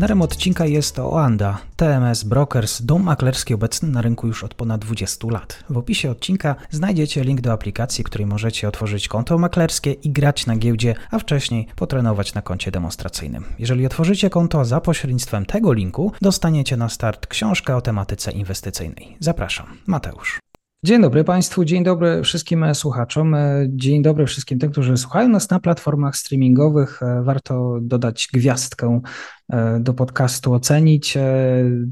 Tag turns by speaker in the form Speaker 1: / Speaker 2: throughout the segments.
Speaker 1: Partnerem odcinka jest Oanda, TMS Brokers, dom maklerski obecny na rynku już od ponad 20 lat. W opisie odcinka znajdziecie link do aplikacji, której możecie otworzyć konto maklerskie i grać na giełdzie, a wcześniej potrenować na koncie demonstracyjnym. Jeżeli otworzycie konto za pośrednictwem tego linku, dostaniecie na start książkę o tematyce inwestycyjnej. Zapraszam, Mateusz. Dzień dobry Państwu, dzień dobry wszystkim słuchaczom, dzień dobry wszystkim tym, którzy słuchają nas na platformach streamingowych. Warto dodać gwiazdkę do podcastu ocenić. E,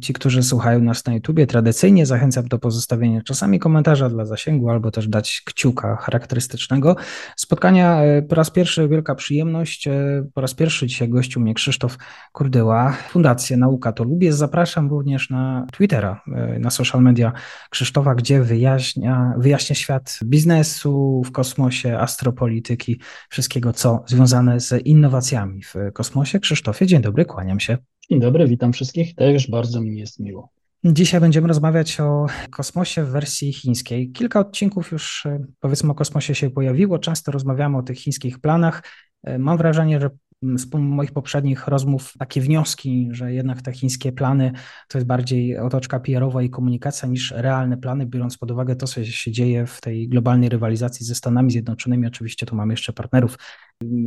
Speaker 1: ci, którzy słuchają nas na YouTubie, tradycyjnie zachęcam do pozostawienia czasami komentarza dla zasięgu albo też dać kciuka charakterystycznego. Spotkania e, po raz pierwszy wielka przyjemność. Po raz pierwszy dzisiaj gościu mnie Krzysztof Kurdyła, Fundacja Nauka to Lubię. Zapraszam również na Twittera, na social media Krzysztofa, gdzie wyjaśnia, wyjaśnia świat biznesu w kosmosie, astropolityki, wszystkiego, co związane z innowacjami w kosmosie. Krzysztofie, dzień dobry, kłaniam Kłaniam się.
Speaker 2: Dzień dobry, witam wszystkich. Też bardzo mi jest miło.
Speaker 1: Dzisiaj będziemy rozmawiać o kosmosie w wersji chińskiej. Kilka odcinków już e, powiedzmy o kosmosie się pojawiło. Często rozmawiamy o tych chińskich planach. E, mam wrażenie, że z moich poprzednich rozmów takie wnioski, że jednak te chińskie plany to jest bardziej otoczka PR-owa i komunikacja niż realne plany, biorąc pod uwagę to, co się dzieje w tej globalnej rywalizacji ze Stanami Zjednoczonymi. Oczywiście tu mamy jeszcze partnerów,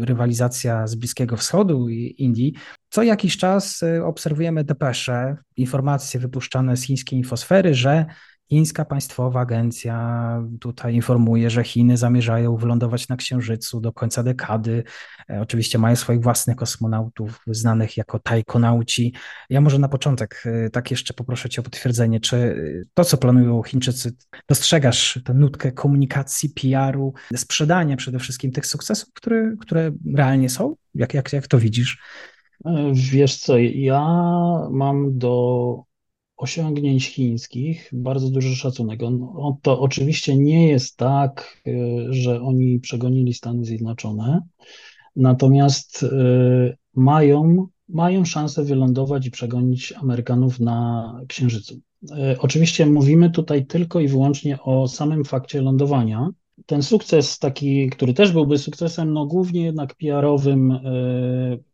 Speaker 1: rywalizacja z Bliskiego Wschodu i Indii. Co jakiś czas y, obserwujemy depesze, informacje wypuszczane z chińskiej infosfery, że Chińska Państwowa Agencja tutaj informuje, że Chiny zamierzają wylądować na Księżycu do końca dekady. E, oczywiście mają swoich własnych kosmonautów, znanych jako tajkonauci. Ja może na początek e, tak jeszcze poproszę Cię o potwierdzenie, czy e, to, co planują Chińczycy, dostrzegasz tę nutkę komunikacji, PR-u, sprzedania przede wszystkim tych sukcesów, które, które realnie są? Jak, jak, jak to widzisz?
Speaker 2: Wiesz co, ja mam do osiągnięć chińskich bardzo duży szacunek. On, on, to oczywiście nie jest tak, y, że oni przegonili Stany Zjednoczone, natomiast y, mają, mają szansę wylądować i przegonić Amerykanów na Księżycu. Y, oczywiście mówimy tutaj tylko i wyłącznie o samym fakcie lądowania. Ten sukces taki, który też byłby sukcesem, no głównie jednak PR-owym,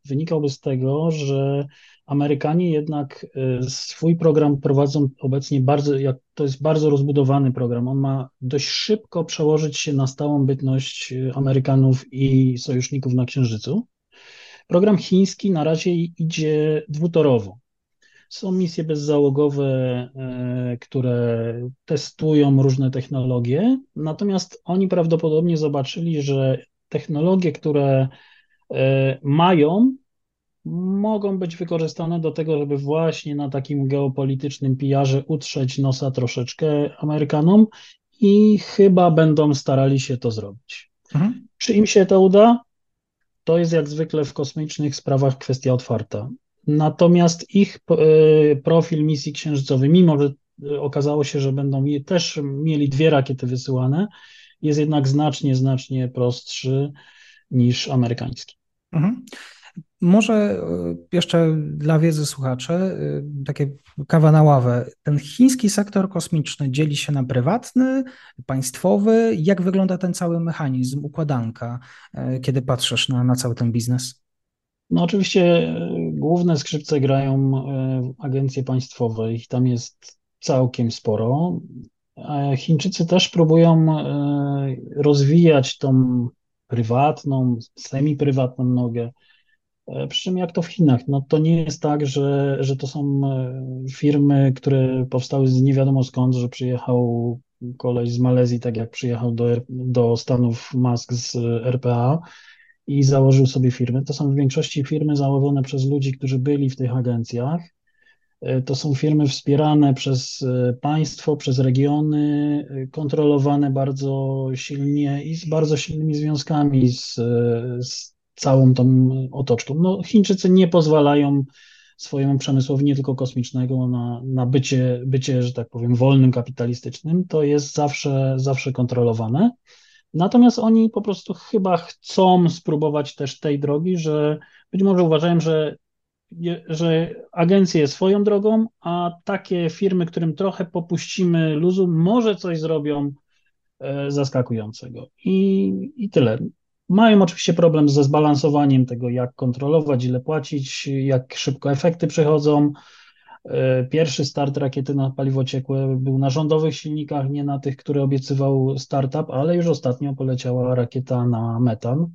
Speaker 2: wynikałby z tego, że Amerykanie jednak e, swój program prowadzą obecnie bardzo, jak to jest bardzo rozbudowany program. On ma dość szybko przełożyć się na stałą bytność e, Amerykanów i sojuszników na Księżycu. Program chiński na razie idzie dwutorowo. Są misje bezzałogowe, e, które testują różne technologie, natomiast oni prawdopodobnie zobaczyli, że technologie, które mają, mogą być wykorzystane do tego, żeby właśnie na takim geopolitycznym pijarze utrzeć nosa troszeczkę Amerykanom i chyba będą starali się to zrobić. Mhm. Czy im się to uda? To jest jak zwykle w kosmicznych sprawach kwestia otwarta. Natomiast ich e, profil misji księżycowej, mimo że e, okazało się, że będą też mieli dwie rakiety wysyłane, jest jednak znacznie, znacznie prostszy niż amerykański. Mhm.
Speaker 1: Może e, jeszcze dla wiedzy słuchaczy, takie kawa na ławę. Ten chiński sektor kosmiczny dzieli się na prywatny, państwowy. Jak wygląda ten cały mechanizm, układanka, kiedy patrzysz na, na cały ten biznes?
Speaker 2: No oczywiście główne skrzypce grają agencje państwowe, ich tam jest całkiem sporo. Chińczycy też próbują rozwijać tą prywatną, semi-prywatną nogę. E, przy czym jak to w Chinach, no to nie jest tak, że, że to są e, firmy, które powstały z nie wiadomo skąd, że przyjechał koleś z Malezji, tak jak przyjechał do, do Stanów Musk z RPA i założył sobie firmy. To są w większości firmy założone przez ludzi, którzy byli w tych agencjach. E, to są firmy wspierane przez państwo, przez regiony, kontrolowane bardzo silnie i z bardzo silnymi związkami z, z całą tą otoczką. No, Chińczycy nie pozwalają swojemu przemysłowi nie tylko kosmicznego na, na bycie, bycie, że tak powiem, wolnym, kapitalistycznym. To jest zawsze, zawsze kontrolowane. Natomiast oni po prostu chyba chcą spróbować też tej drogi, że być może uważają, że że agencje swoją drogą, a takie firmy, którym trochę popuścimy luzu, może coś zrobią e, zaskakującego. I, i tyle. Mają oczywiście problem ze zbalansowaniem tego, jak kontrolować, ile płacić, jak szybko efekty przychodzą. E, pierwszy start rakiety na paliwo ciekłe był na rządowych silnikach, nie na tych, które obiecywał startup, ale już ostatnio poleciała rakieta na metan.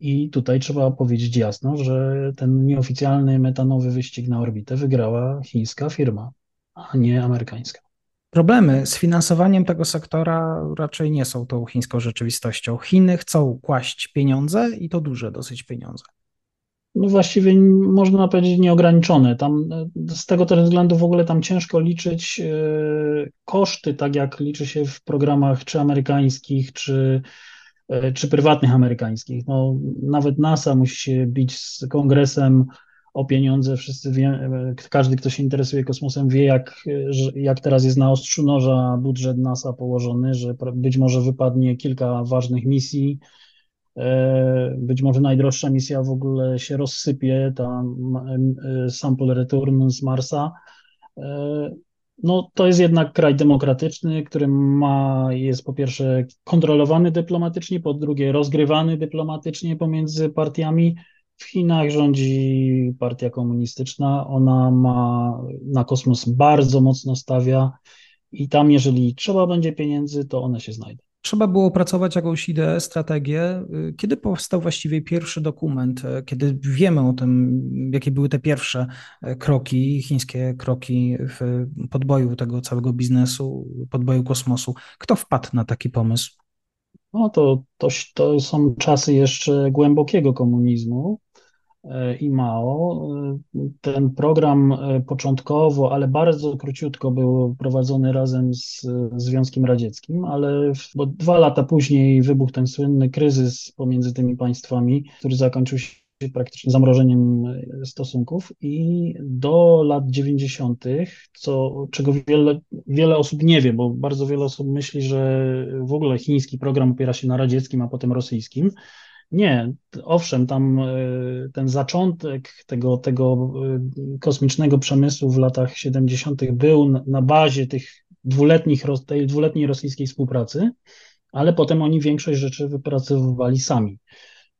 Speaker 2: I tutaj trzeba powiedzieć jasno, że ten nieoficjalny metanowy wyścig na orbitę wygrała chińska firma, a nie amerykańska.
Speaker 1: Problemy z finansowaniem tego sektora raczej nie są tą chińską rzeczywistością. Chiny chcą kłaść pieniądze i to duże dosyć pieniądze.
Speaker 2: No właściwie można powiedzieć nieograniczone. Tam z tego też względu w ogóle tam ciężko liczyć e, koszty, tak jak liczy się w programach czy amerykańskich, czy E, czy prywatnych amerykańskich. No, nawet NASA musi się bić z kongresem o pieniądze. Wszyscy wie, e, każdy, kto się interesuje kosmosem, wie, jak, jak teraz jest na ostrzu noża budżet NASA położony, że być może wypadnie kilka ważnych misji. E, być może najdroższa misja w ogóle się rozsypie, ta sample return z Marsa no, to jest jednak kraj demokratyczny, który ma, jest po pierwsze kontrolowany dyplomatycznie, po drugie rozgrywany dyplomatycznie pomiędzy partiami. W Chinach rządzi partia komunistyczna, ona ma na kosmos bardzo mocno stawia i tam, jeżeli trzeba będzie pieniędzy, to one się znajdą.
Speaker 1: Trzeba było opracować jakąś ideę, strategię. Kiedy powstał właściwie pierwszy dokument? Kiedy wiemy o tym, jakie były te pierwsze kroki, chińskie kroki w podboju tego całego biznesu, podboju kosmosu? Kto wpadł na taki pomysł?
Speaker 2: No to, to, to są czasy jeszcze głębokiego komunizmu. E, i Mao. E, ten program e, początkowo, ale bardzo króciutko był prowadzony razem z Związkiem Radzieckim, ale bo dwa lata później wybuchł ten słynny kryzys pomiędzy tymi państwami, który zakończył się praktycznie zamrożeniem stosunków i do lat 90., co, czego wiele, wiele osób nie wie, bo bardzo wiele osób myśli, że w ogóle chiński program opiera się na radzieckim, a potem rosyjskim. Nie, owszem, tam e, ten zaczątek tego, tego e, kosmicznego przemysłu w latach 70. był na bazie tych dwuletnich, tej dwuletniej rosyjskiej współpracy, ale potem oni większość rzeczy wypracowywali sami.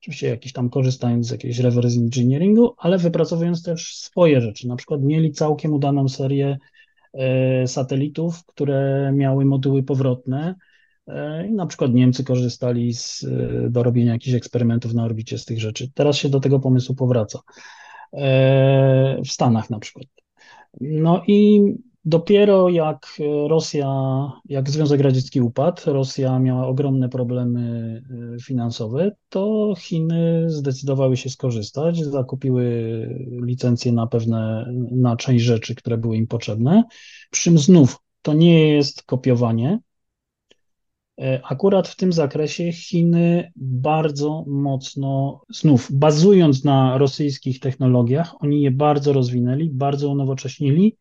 Speaker 2: Oczywiście jakieś tam korzystając z jakiegoś reverse engineeringu, ale wypracowując też swoje rzeczy. Na przykład mieli całkiem udaną serię e, satelitów, które miały moduły powrotne, I na przykład Niemcy korzystali z, e, do robienia jakichś eksperymentów na orbicie z tych rzeczy. Teraz się do tego pomysłu powraca. E, w Stanach na przykład. No i dopiero jak Rosja, jak Związek Radziecki upadł, Rosja miała ogromne problemy finansowe, to Chiny zdecydowały się skorzystać, zakupiły licencje na pewne, na część rzeczy, które były im potrzebne. Przy czym znów to nie jest kopiowanie, E, akurat w tym zakresie Chiny bardzo mocno, znów bazując na rosyjskich technologiach, oni je bardzo rozwinęli, bardzo unowocześnili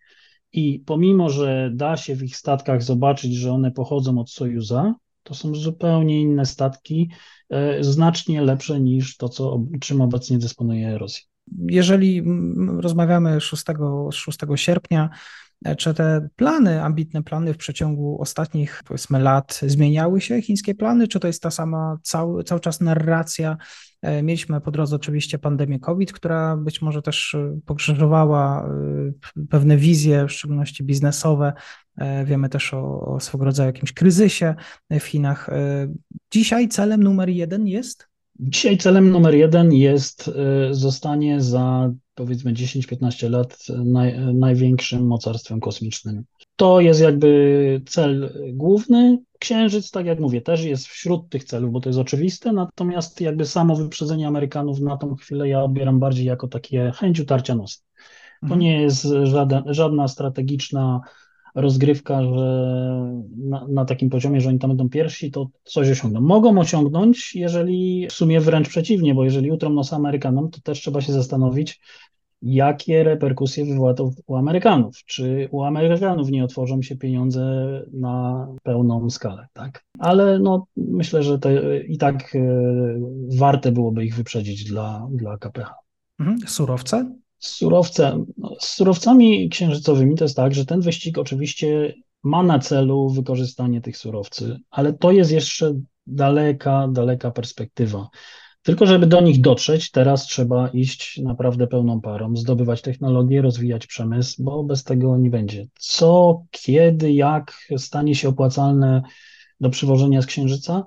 Speaker 2: i pomimo, że da się w ich statkach zobaczyć, że one pochodzą od Sojuza, to są zupełnie inne statki, e, znacznie lepsze niż to, co, czym obecnie dysponuje Rosja.
Speaker 1: Jeżeli rozmawiamy 6, 6 sierpnia, czy te plany, ambitne plany w przeciągu ostatnich, powiedzmy, lat zmieniały się, chińskie plany, czy to jest ta sama cały, cały czas narracja? E, mieliśmy po drodze oczywiście pandemię COVID, która być może też e, pokrzyżowała e, pewne wizje, w szczególności biznesowe. Wiemy też o, o swego rodzaju jakimś kryzysie w Chinach. Dzisiaj celem numer jeden jest?
Speaker 2: Dzisiaj celem numer jeden jest zostanie za powiedzmy 10-15 lat naj, największym mocarstwem kosmicznym. To jest jakby cel główny. Księżyc, tak jak mówię, też jest wśród tych celów, bo to jest oczywiste, natomiast jakby samo wyprzedzenie Amerykanów na tą chwilę ja odbieram bardziej jako takie chęć utarcia nosa. To mhm. nie jest żaden, żadna strategiczna rozgrywka, że na, na, takim poziomie, że oni tam będą pierwsi, to coś osiągną. Mogą osiągnąć, jeżeli w sumie wręcz przeciwnie, bo jeżeli utrą nos Amerykanom, to też trzeba się zastanowić, jakie reperkusje wywoła to u Amerykanów. Czy u Amerykanów nie otworzą się pieniądze na pełną skalę, tak? Ale no, myślę, że i tak e, warte byłoby ich wyprzedzić dla, dla KPH.
Speaker 1: Mhm. Surowce?
Speaker 2: Z, surowcem, no, z surowcami księżycowymi to jest tak, że ten wyścig oczywiście ma na celu wykorzystanie tych surowców, ale to jest jeszcze daleka, daleka perspektywa. Tylko żeby do nich dotrzeć, teraz trzeba iść naprawdę pełną parą, zdobywać technologię, rozwijać przemysł, bo bez tego nie będzie. Co, kiedy, jak stanie się opłacalne do przywożenia z Księżyca?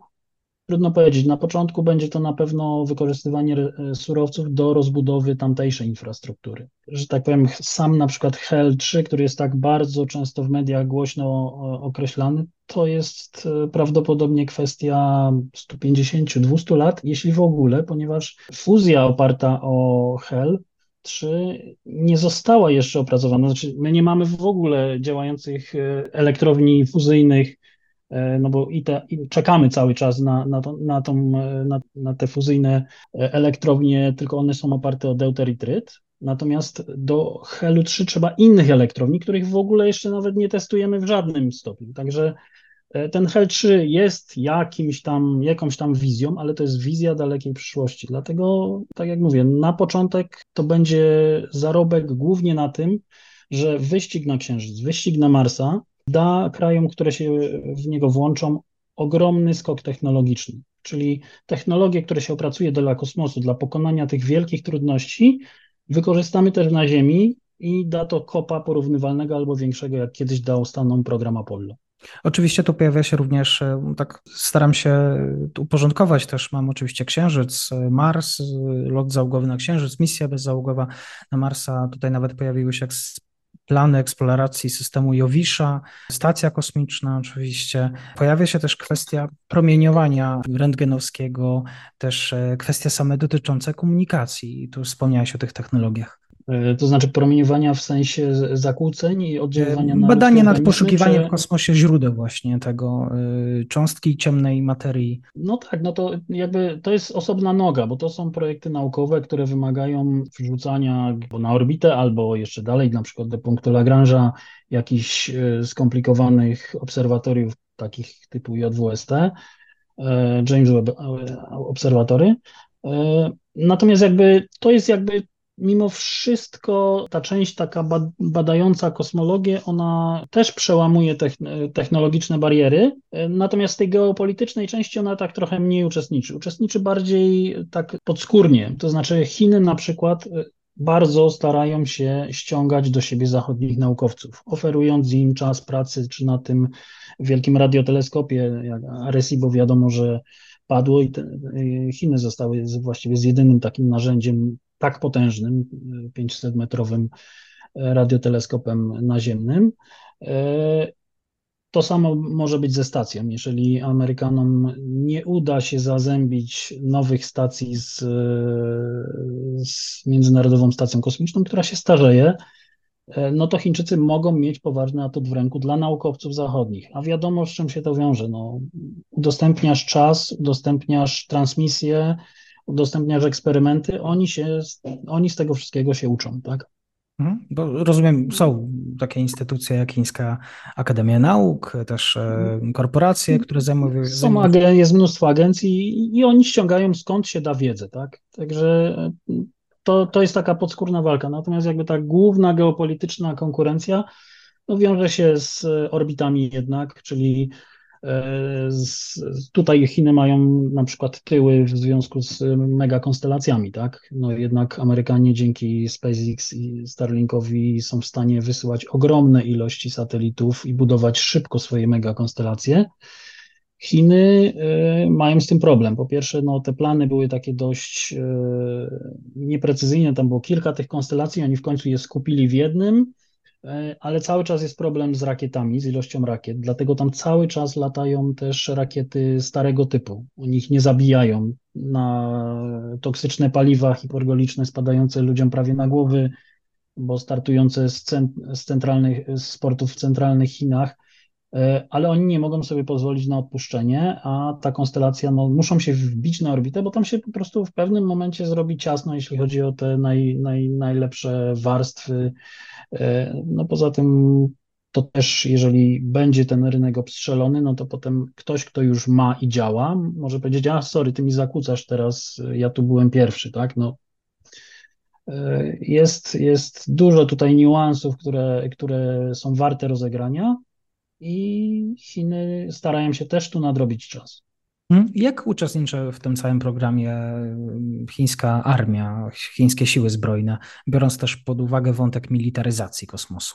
Speaker 2: Trudno powiedzieć. Na początku będzie to na pewno wykorzystywanie e, surowców do rozbudowy tamtejszej infrastruktury. Że tak powiem, sam na przykład HEL 3, który jest tak bardzo często w mediach głośno określany, to jest e, prawdopodobnie kwestia 150-200 lat, jeśli w ogóle, ponieważ fuzja oparta o HEL 3 nie została jeszcze opracowana. Znaczy, my nie mamy w ogóle działających e, elektrowni fuzyjnych no bo i, te, i czekamy cały czas na, na, to, na, tą, e, na, na te fuzyjne e, elektrownie, tylko one są oparte o deuterytryt. Natomiast do Helu 3 trzeba innych elektrowni, których w ogóle jeszcze nawet nie testujemy w żadnym stopniu. Także ten Hel 3 jest jakimś tam, jakąś tam wizją, ale to jest wizja dalekiej przyszłości. Dlatego, tak jak mówię, na początek to będzie zarobek głównie na tym, że wyścig na Księżyc, wyścig na Marsa da krajom, które się w niego włączą, ogromny skok technologiczny. Czyli technologie, które się opracuje dla kosmosu, dla pokonania tych wielkich trudności, wykorzystamy też na Ziemi i da to kopa porównywalnego albo większego, jak kiedyś dał Stanom program Apollo.
Speaker 1: Oczywiście tu pojawia się również, e, tak staram się uporządkować też, mam oczywiście Księżyc, e, Mars, e, lot załogowy na Księżyc, misja bezzałogowa na Marsa, tutaj nawet pojawiły się plany eksploracji systemu Jowisza, stacja kosmiczna oczywiście. Pojawia się też kwestia promieniowania rentgenowskiego, też e, kwestia same dotyczące komunikacji. Tu wspomniałeś o tych technologiach.
Speaker 2: E, to znaczy promieniowania w sensie zakłóceń i oddziaływania na
Speaker 1: Badanie nad poszukiwaniem czy... w kosmosie źródeł właśnie tego y, cząstki ciemnej materii.
Speaker 2: No tak, no to jakby to jest osobna noga, bo to są projekty naukowe, które wymagają wrzucania na orbitę albo jeszcze dalej, na przykład do punktu Lagrange'a jakichś skomplikowanych obserwatoriów takich typu JWST, James Webb Obserwatory. Natomiast jakby to jest jakby mimo wszystko ta część taka badająca kosmologię, ona też przełamuje technologiczne bariery, natomiast w tej geopolitycznej części ona tak trochę mniej uczestniczy. Uczestniczy bardziej tak podskórnie, to znaczy Chiny na przykład e, bardzo starają się ściągać do siebie zachodnich naukowców, oferując im czas pracy, czy na tym wielkim radioteleskopie, jak Arecibo wiadomo, że padło i te, Chiny zostały właściwie z jedynym takim narzędziem tak potężnym, 500-metrowym e, radioteleskopem naziemnym. E, to samo może być ze stacją. Jeżeli Amerykanom nie uda się zazębić nowych stacji z, z Międzynarodową Stacją Kosmiczną, która się starzeje, e, no to Chińczycy mogą mieć poważny atut w ręku dla naukowców zachodnich. A wiadomo, z czym się to wiąże. No, udostępniasz czas, udostępniasz transmisję, udostępniasz eksperymenty, oni, się, oni z tego wszystkiego się uczą, tak?
Speaker 1: Mhm. Bo rozumiem, są takie instytucje jak Chińska Akademia Nauk, też e, korporacje, które zajmują się.
Speaker 2: Są, jest mnóstwo agencji i oni ściągają skąd się da wiedzę, tak? Także e, to, to jest taka podskórna walka. Natomiast jakby ta główna geopolityczna konkurencja no, wiąże się z orbitami jednak, czyli E, tutaj Chiny mają na przykład tyły w związku z megakonstelacjami, tak? No jednak Amerykanie dzięki SpaceX i Starlinkowi są w stanie wysyłać ogromne ilości satelitów i budować szybko swoje megakonstelacje. Chiny e, mają z tym problem. Po pierwsze, no, te plany były takie dość e, nieprecyzyjne, tam było kilka tych konstelacji, oni w końcu je skupili w jednym ale cały czas jest problem z rakietami, z ilością rakiet, dlatego tam cały czas latają też rakiety starego typu. Oni ich nie zabijają na toksyczne paliwa hipergoliczne spadające ludziom prawie na głowy, bo startujące z, z centralnych z portów w centralnych Chinach, e, ale oni nie mogą sobie pozwolić na odpuszczenie, a ta konstelacja, no, muszą się wbić na orbitę, bo tam się po prostu w pewnym momencie zrobi ciasno, jeśli chodzi o te naj, naj, najlepsze warstwy E, no poza tym to też, jeżeli będzie ten rynek obstrzelony, no to potem ktoś, kto już ma i działa, może powiedzieć, a sorry, ty mi zakłócasz teraz, ja tu byłem pierwszy, tak? No, Jest, jest dużo tutaj niuansów, które, które są warte rozegrania i Chiny starają się też tu nadrobić czas.
Speaker 1: Mhm. Jak uczestniczy w tym całym programie chińska armia, chińskie siły zbrojne, biorąc też pod uwagę wątek militaryzacji kosmosu?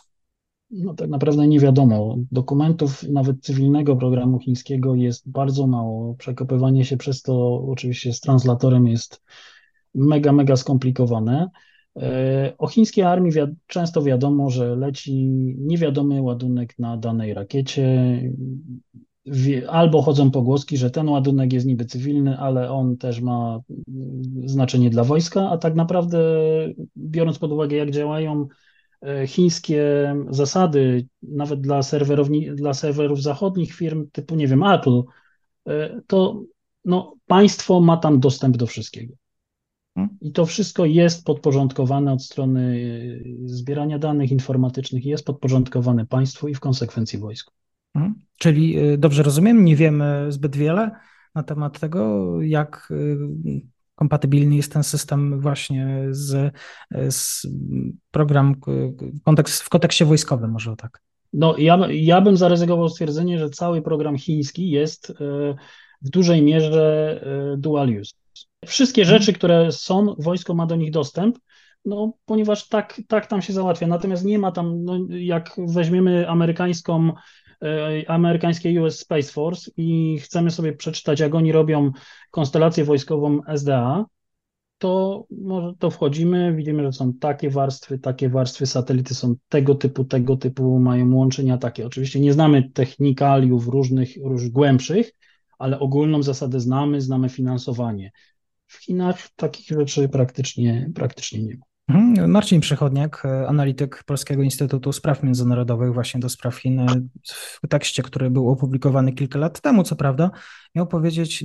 Speaker 2: No tak naprawdę nie wiadomo. Dokumentów nawet cywilnego programu chińskiego jest bardzo mało. Przekopywanie się przez to oczywiście z translatorem jest mega, mega skomplikowane. E, o chińskiej armii często wiadomo, że leci niewiadomy ładunek na danej rakiecie. Albo chodzą pogłoski, że ten ładunek jest niby cywilny, ale on też ma znaczenie dla wojska, a tak naprawdę, biorąc pod uwagę, jak działają e, chińskie zasady, nawet dla, dla serwerów zachodnich firm typu, nie wiem, Apple, e, to no, państwo ma tam dostęp do wszystkiego. Mhm. I to wszystko jest podporządkowane od strony y, zbierania danych informatycznych, jest podporządkowane państwu i w konsekwencji wojsku.
Speaker 1: Mhm. Czyli y, dobrze rozumiem, nie wiemy zbyt wiele na temat tego, jak kompatybilny jest ten system właśnie z, z program kontekst, w kontekście wojskowym, może tak.
Speaker 2: No, ja, ja bym zaryzykował stwierdzenie, że cały program chiński jest w dużej mierze dual use. Wszystkie mhm. rzeczy, które są, wojsko ma do nich dostęp, no, ponieważ tak, tak tam się załatwia. Natomiast nie ma tam, no, jak weźmiemy amerykańską, e, amerykańskie US Space Force i chcemy sobie przeczytać, jak oni robią konstelację wojskową SDA, to może to wchodzimy, widzimy, że są takie warstwy, takie warstwy, satelity są tego typu, tego typu, mają łączenia takie. Oczywiście nie znamy technikaliów różnych, róż głębszych, ale ogólną zasadę znamy, znamy finansowanie. W Chinach takich rzeczy praktycznie, praktycznie nie ma.
Speaker 1: Mhm. Marcin Przychodniak, analityk Polskiego Instytutu Spraw Międzynarodowych właśnie do spraw Chin, w tekście, który był opublikowany kilka lat temu, co prawda, miał powiedzieć,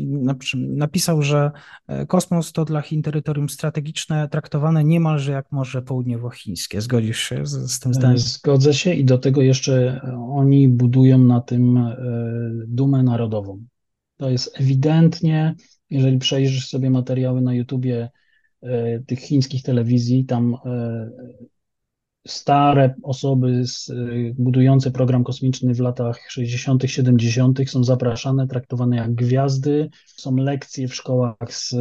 Speaker 1: napisał, że e, kosmos to dla Chin terytorium strategiczne, traktowane niemalże jak Morze Południowochińskie. Zgodzisz się z, z tym zdaniem?
Speaker 2: Zgodzę się i do tego jeszcze oni budują na tym e, dumę narodową. To jest ewidentnie jeżeli przejrzysz sobie materiały na YouTubie e, tych chińskich telewizji, tam e, stare osoby z, e, budujące program kosmiczny w latach 60., 70. są zapraszane, traktowane jak gwiazdy. Są lekcje w szkołach z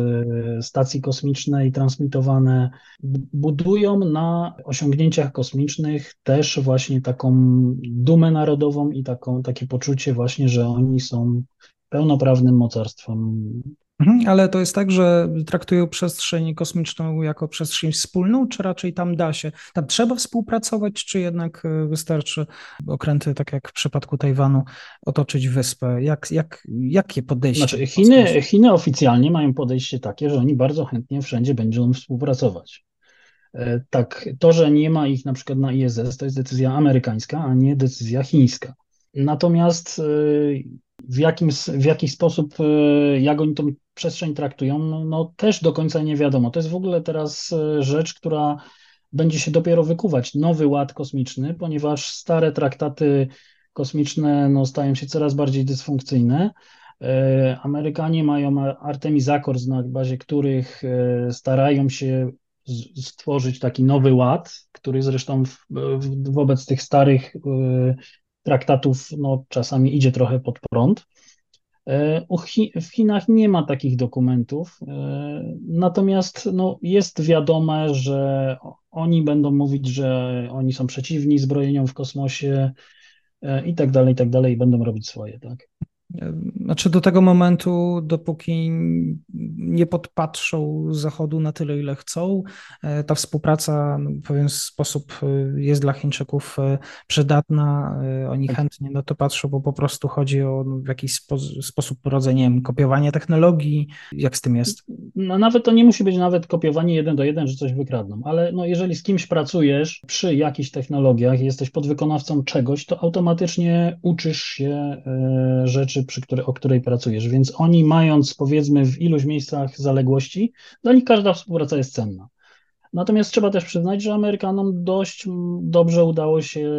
Speaker 2: stacji kosmicznej transmitowane. Budują na osiągnięciach kosmicznych też właśnie taką dumę narodową i taką, takie poczucie właśnie, że oni są pełnoprawnym mocarstwem
Speaker 1: ale to jest tak, że traktują przestrzeń kosmiczną jako przestrzeń wspólną, czy raczej tam da się, tam trzeba współpracować, czy jednak e, wystarczy okręty, tak jak w przypadku Tajwanu, otoczyć wyspę? Jak, jak, jakie podejście?
Speaker 2: Znaczy, Chiny, Chiny oficjalnie mają podejście takie, że oni bardzo chętnie wszędzie będą współpracować. E, tak, to, że nie ma ich na przykład na ISS, to jest decyzja amerykańska, a nie decyzja chińska. Natomiast e, w, jakim, w jaki sposób, jak oni tą przestrzeń traktują, no, no, też do końca nie wiadomo. To jest w ogóle teraz e, rzecz, która będzie się dopiero wykuwać. Nowy ład kosmiczny, ponieważ stare traktaty kosmiczne no, stają się coraz bardziej dysfunkcyjne. E, Amerykanie mają Artemis Accords, na bazie których starają się stworzyć taki nowy ład, który zresztą w, w, wobec tych starych traktatów no, czasami idzie trochę pod prąd. E, w Chinach nie ma takich dokumentów, e, natomiast no, jest wiadome, że oni będą mówić, że oni są przeciwni zbrojeniom w kosmosie e, i tak dalej, i tak dalej, i będą robić swoje, tak.
Speaker 1: Znaczy do tego momentu, dopóki nie podpatrzą Zachodu na tyle, ile chcą, e, ta współpraca no, w pewien sposób e, jest dla Chińczyków e, przydatna. Oni tak. chętnie na to patrzą, bo po prostu chodzi o no, w jakiś spo, sposób rodzenie kopiowania kopiowanie technologii. Jak z tym jest?
Speaker 2: No, nawet to nie musi być nawet kopiowanie jeden do jeden, że coś wykradną, ale no, jeżeli z kimś pracujesz przy jakichś technologiach, jesteś podwykonawcą czegoś, to automatycznie uczysz się rzeczy, przy której, o której pracujesz. Więc oni, mając powiedzmy w iluś miejscach zaległości, dla nich każda współpraca jest cenna. Natomiast trzeba też przyznać, że Amerykanom dość dobrze udało się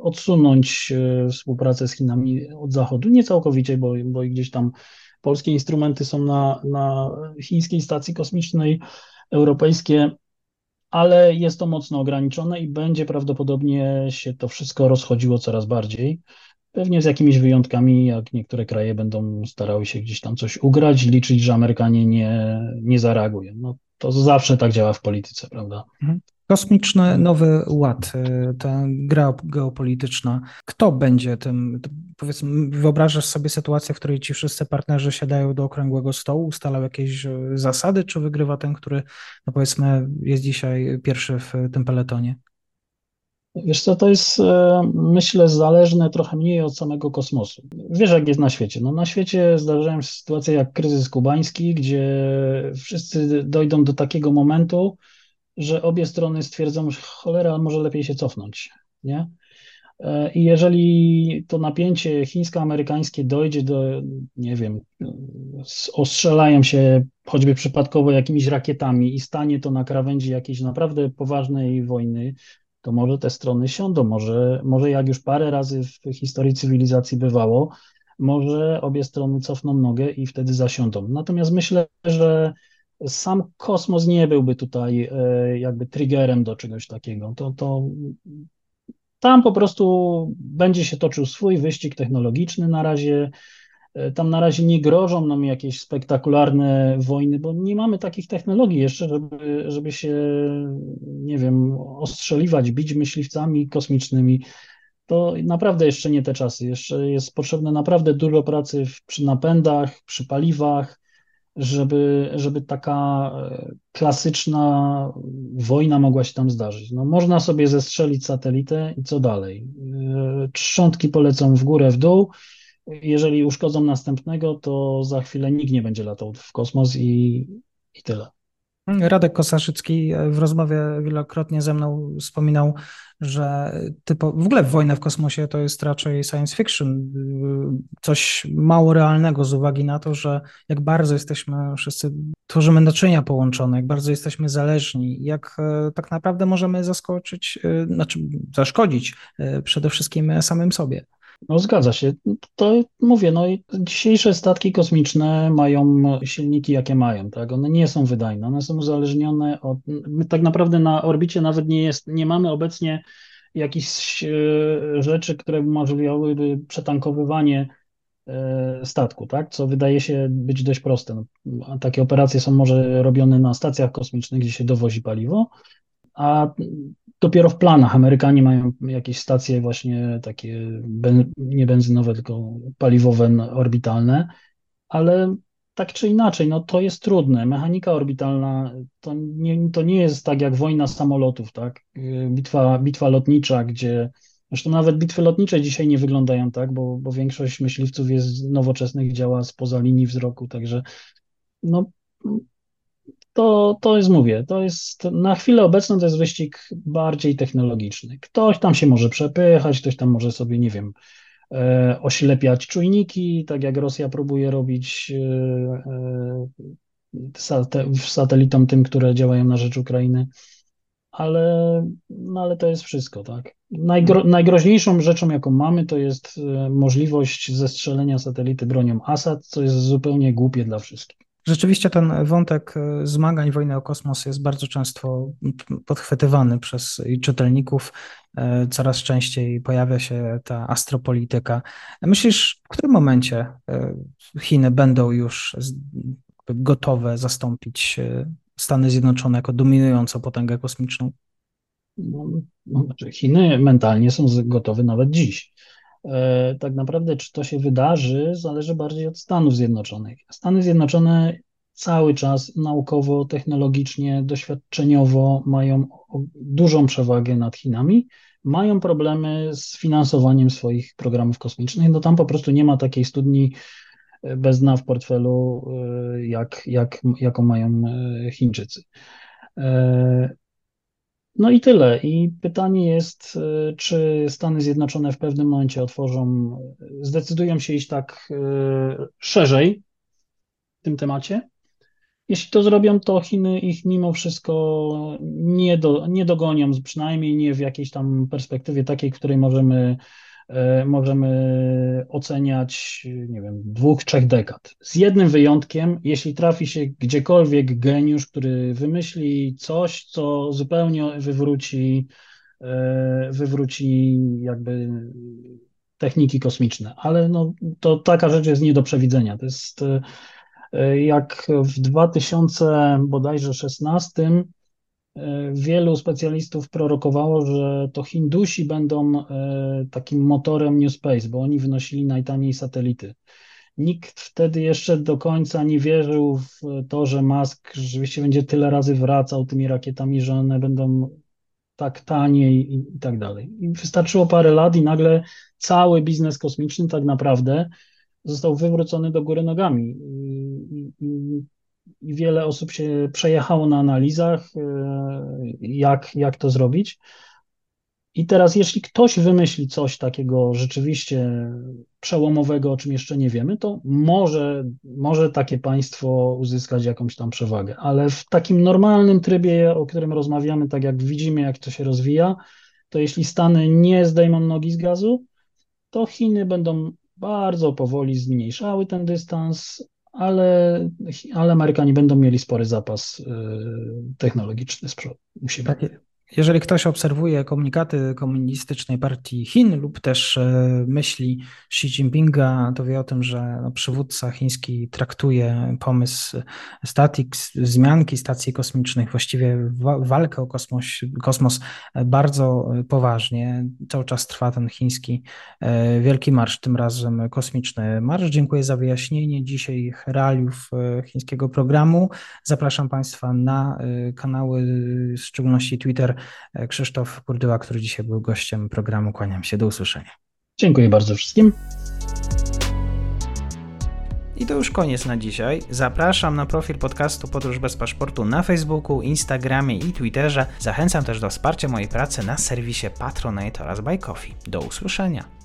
Speaker 2: odsunąć e, współpracę z Chinami od Zachodu. Nie całkowicie, bo, bo gdzieś tam polskie instrumenty są na, na chińskiej stacji kosmicznej, europejskie ale jest to mocno ograniczone i będzie prawdopodobnie się to wszystko rozchodziło coraz bardziej. Pewnie z jakimiś wyjątkami, jak niektóre kraje będą starały się gdzieś tam coś ugrać, liczyć, że Amerykanie nie, nie zareagują. No, to zawsze tak działa w polityce, prawda?
Speaker 1: Mhm. Kosmiczny Nowy Ład, y, ta gra geopolityczna. Kto będzie tym, powiedzmy, wyobrażasz sobie sytuację, w której ci wszyscy partnerzy siadają do okrągłego stołu, ustalają jakieś y, zasady, czy wygrywa ten, który, no powiedzmy, jest dzisiaj pierwszy w tym peletonie?
Speaker 2: Wiesz co, to jest, e, myślę, zależne trochę mniej od samego kosmosu. Wiesz, jak jest na świecie. No, na świecie zdarzają się sytuacje jak kryzys kubański, gdzie wszyscy dojdą do takiego momentu, że obie strony stwierdzą, że cholera, może lepiej się cofnąć, nie? E, I jeżeli to napięcie chińsko-amerykańskie dojdzie do, nie wiem, ostrzelają się choćby przypadkowo jakimiś rakietami i stanie to na krawędzi jakiejś naprawdę poważnej wojny, to może te strony siądą, może, może jak już parę razy w historii cywilizacji bywało, może obie strony cofną nogę i wtedy zasiądą. Natomiast myślę, że sam kosmos nie byłby tutaj e, jakby triggerem do czegoś takiego. To, to tam po prostu będzie się toczył swój wyścig technologiczny na razie. E, tam na razie nie grożą nam jakieś spektakularne wojny, bo nie mamy takich technologii jeszcze, żeby, żeby się, nie wiem, ostrzeliwać, bić myśliwcami kosmicznymi. To naprawdę jeszcze nie te czasy. Jeszcze jest potrzebne naprawdę dużo pracy przy napędach, przy paliwach, żeby, żeby taka e, klasyczna wojna mogła się tam zdarzyć. No, można sobie zestrzelić satelitę i co dalej? E, trzątki polecą w górę, w dół. Jeżeli uszkodzą następnego, to za chwilę nikt nie będzie latał w kosmos i, i tyle.
Speaker 1: Radek Kosaszycki w rozmowie wielokrotnie ze mną wspominał, że typo, w ogóle wojna w kosmosie to jest raczej science fiction, coś mało realnego z uwagi na to, że jak bardzo jesteśmy wszyscy, tworzymy naczynia połączone, jak bardzo jesteśmy zależni, jak e, tak naprawdę możemy zaskoczyć, e, znaczy zaszkodzić e, przede wszystkim samym sobie.
Speaker 2: No zgadza się. To mówię, no dzisiejsze statki kosmiczne mają silniki, jakie mają, tak? One nie są wydajne, one są uzależnione od. My tak naprawdę na orbicie nawet nie jest, nie mamy obecnie jakichś e, rzeczy, które umożliwiałyby przetankowywanie e, statku, tak? Co wydaje się być dość proste. No, takie operacje są może robione na stacjach kosmicznych, gdzie się dowozi paliwo, a dopiero w planach. Amerykanie mają jakieś stacje właśnie takie ben, nie benzynowe, tylko paliwowe, orbitalne, ale tak czy inaczej, no to jest trudne. Mechanika orbitalna to nie, to nie jest tak jak wojna samolotów, tak? Bitwa, bitwa lotnicza, gdzie zresztą nawet bitwy lotnicze dzisiaj nie wyglądają tak, bo, bo większość myśliwców jest nowoczesnych, działa spoza linii wzroku, także no to, to jest, mówię, to jest na chwilę obecną to jest wyścig bardziej technologiczny. Ktoś tam się może przepychać, ktoś tam może sobie, nie wiem, e, oślepiać czujniki, tak jak Rosja próbuje robić e, e, satelitom tym, które działają na rzecz Ukrainy. Ale, no ale to jest wszystko, tak. Najgro, najgroźniejszą rzeczą, jaką mamy, to jest możliwość zestrzelenia satelity bronią Assad, co jest zupełnie głupie dla wszystkich.
Speaker 1: Rzeczywiście ten wątek e, zmagań wojny o kosmos jest bardzo często podchwytywany przez czytelników. E, coraz częściej pojawia się ta astropolityka. Myślisz, w którym momencie e, Chiny będą już gotowe zastąpić Stany Zjednoczone jako dominującą potęgę kosmiczną?
Speaker 2: No, no, znaczy Chiny mentalnie są gotowe nawet dziś. E, tak naprawdę, czy to się wydarzy, zależy bardziej od Stanów Zjednoczonych. Stany Zjednoczone cały czas naukowo, technologicznie, doświadczeniowo mają dużą przewagę nad Chinami, mają problemy z finansowaniem swoich programów kosmicznych. No tam po prostu nie ma takiej studni e, bez dna w portfelu, e, jak, jak, jaką mają Chińczycy. No i tyle. I pytanie jest, e, czy Stany Zjednoczone w pewnym momencie otworzą, zdecydują się iść tak e, szerzej w tym temacie. Jeśli to zrobią, to Chiny ich mimo wszystko nie, do, nie dogonią, przynajmniej nie w jakiejś tam perspektywie takiej, której możemy e, możemy oceniać, nie wiem, dwóch, trzech dekad. Z jednym wyjątkiem, jeśli trafi się gdziekolwiek geniusz, który wymyśli coś, co zupełnie wywróci, e, wywróci jakby techniki kosmiczne, ale no, to taka rzecz jest nie do przewidzenia. To jest e, jak w 2000 bodajże 16 wielu specjalistów prorokowało, że to Hindusi będą e, takim motorem New Space, bo oni wynosili najtaniej satelity. Nikt wtedy jeszcze do końca nie wierzył w to, że Musk rzeczywiście będzie tyle razy wracał tymi rakietami, że one będą tak tanie i, i tak dalej. I wystarczyło parę lat i nagle cały biznes kosmiczny tak naprawdę został wywrócony do góry nogami. I, i, i wiele osób się przejechało na analizach, e, jak, jak to zrobić. I teraz, jeśli ktoś wymyśli coś takiego rzeczywiście przełomowego, o czym jeszcze nie wiemy, to może, może takie państwo uzyskać jakąś tam przewagę. Ale w takim normalnym trybie, o którym rozmawiamy, tak jak widzimy, jak to się rozwija, to jeśli Stany nie zdejmą nogi z gazu, to Chiny będą bardzo powoli zmniejszały ten dystans, ale, ale Amerykanie będą mieli spory zapas y, technologiczny z przodu u siebie.
Speaker 1: Jeżeli ktoś obserwuje komunikaty komunistycznej partii Chin lub też e, myśli Xi Jinpinga, to wie o tym, że no, przywódca chiński traktuje pomysł statik, zmianki stacji kosmicznych, właściwie walkę o kosmos, kosmos bardzo poważnie. Cały czas trwa ten chiński e, wielki marsz, tym razem kosmiczny marsz. Dziękuję za wyjaśnienie dzisiaj realiów e, chińskiego programu. Zapraszam Państwa na kanały, w szczególności Twitter Krzysztof Kurdyła, który dzisiaj był gościem programu. Kłaniam się, do usłyszenia.
Speaker 2: Dziękuję bardzo wszystkim.
Speaker 1: I to już koniec na dzisiaj. Zapraszam na profil podcastu Podróż bez paszportu na Facebooku, Instagramie i Twitterze. Zachęcam też do wsparcia mojej pracy na serwisie Patronite oraz Buy Coffee. Do usłyszenia.